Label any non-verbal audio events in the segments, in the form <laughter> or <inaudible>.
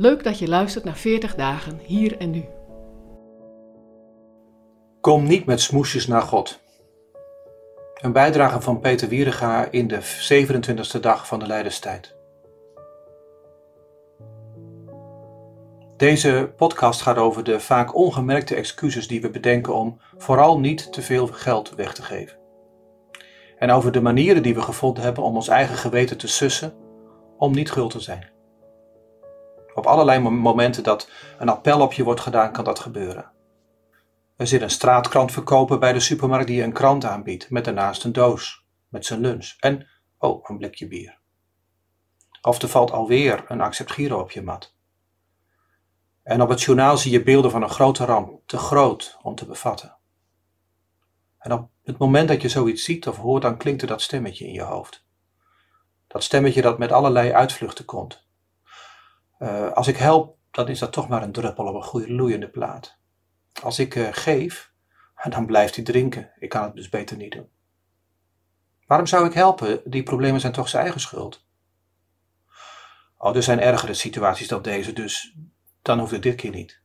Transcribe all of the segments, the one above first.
Leuk dat je luistert naar 40 dagen hier en nu. Kom niet met smoesjes naar God. Een bijdrage van Peter Wierega in de 27e dag van de Leiderstijd. Deze podcast gaat over de vaak ongemerkte excuses die we bedenken om vooral niet te veel geld weg te geven. En over de manieren die we gevonden hebben om ons eigen geweten te sussen om niet gul te zijn. Op allerlei momenten dat een appel op je wordt gedaan, kan dat gebeuren. Er zit een straatkrant verkopen bij de supermarkt die een krant aanbiedt, met daarnaast een doos, met zijn lunch en, oh, een blikje bier. Of er valt alweer een accept giro op je mat. En op het journaal zie je beelden van een grote ramp, te groot om te bevatten. En op het moment dat je zoiets ziet of hoort, dan klinkt er dat stemmetje in je hoofd. Dat stemmetje dat met allerlei uitvluchten komt. Uh, als ik help, dan is dat toch maar een druppel op een goede loeiende plaat. Als ik uh, geef, <laughs> dan blijft hij drinken. Ik kan het dus beter niet doen. Waarom zou ik helpen? Die problemen zijn toch zijn eigen schuld. Oh, er zijn ergere situaties dan deze, dus dan hoeft het dit keer niet.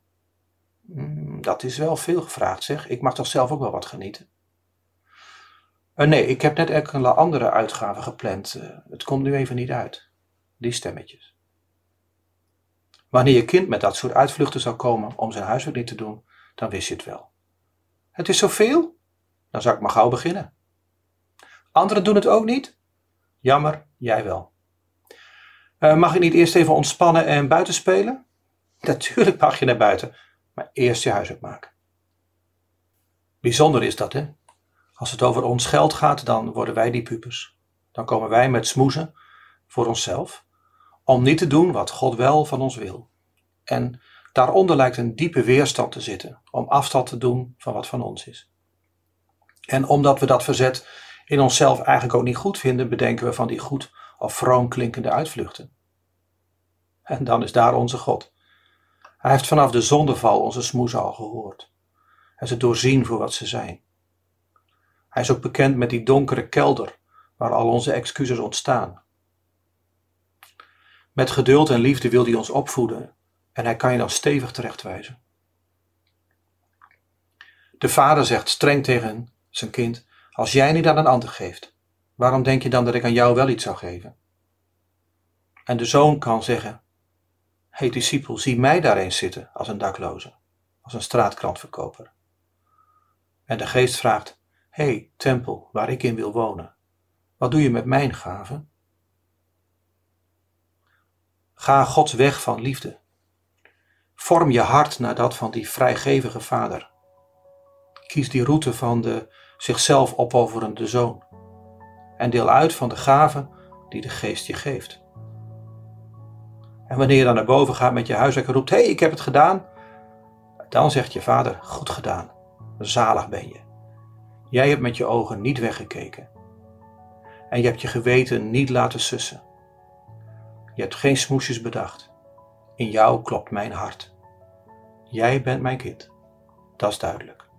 Mm, dat is wel veel gevraagd, zeg. Ik mag toch zelf ook wel wat genieten. Uh, nee, ik heb net enkele andere uitgaven gepland. Het komt nu even niet uit. Die stemmetjes. Wanneer je kind met dat soort uitvluchten zou komen om zijn huiswerk niet te doen, dan wist je het wel. Het is zoveel? Dan zou ik maar gauw beginnen. Anderen doen het ook niet? Jammer, jij wel. Uh, mag ik niet eerst even ontspannen en buiten spelen? <laughs> Natuurlijk mag je naar buiten, maar eerst je huiswerk maken. Bijzonder is dat, hè? Als het over ons geld gaat, dan worden wij die pupers. Dan komen wij met smoezen voor onszelf, om niet te doen wat God wel van ons wil. En daaronder lijkt een diepe weerstand te zitten, om afstand te doen van wat van ons is. En omdat we dat verzet in onszelf eigenlijk ook niet goed vinden, bedenken we van die goed of vroom klinkende uitvluchten. En dan is daar onze God. Hij heeft vanaf de zondeval onze smoezen al gehoord en ze doorzien voor wat ze zijn. Hij is ook bekend met die donkere kelder waar al onze excuses ontstaan. Met geduld en liefde wil hij ons opvoeden en hij kan je dan stevig terechtwijzen. De vader zegt streng tegen zijn kind: Als jij niet aan een ander geeft, waarom denk je dan dat ik aan jou wel iets zou geven? En de zoon kan zeggen: Hé discipel, zie mij daar eens zitten als een dakloze, als een straatkrantverkoper. En de geest vraagt: Hé, hey, tempel, waar ik in wil wonen, wat doe je met mijn gaven? Ga Gods weg van liefde. Vorm je hart naar dat van die vrijgevige vader. Kies die route van de zichzelf opofferende zoon. En deel uit van de gaven die de geest je geeft. En wanneer je dan naar boven gaat met je huiswerk en roept: Hé, hey, ik heb het gedaan. Dan zegt je vader: Goed gedaan. Zalig ben je. Jij hebt met je ogen niet weggekeken. En je hebt je geweten niet laten sussen. Je hebt geen smoesjes bedacht. In jou klopt mijn hart. Jij bent mijn kind. Dat is duidelijk.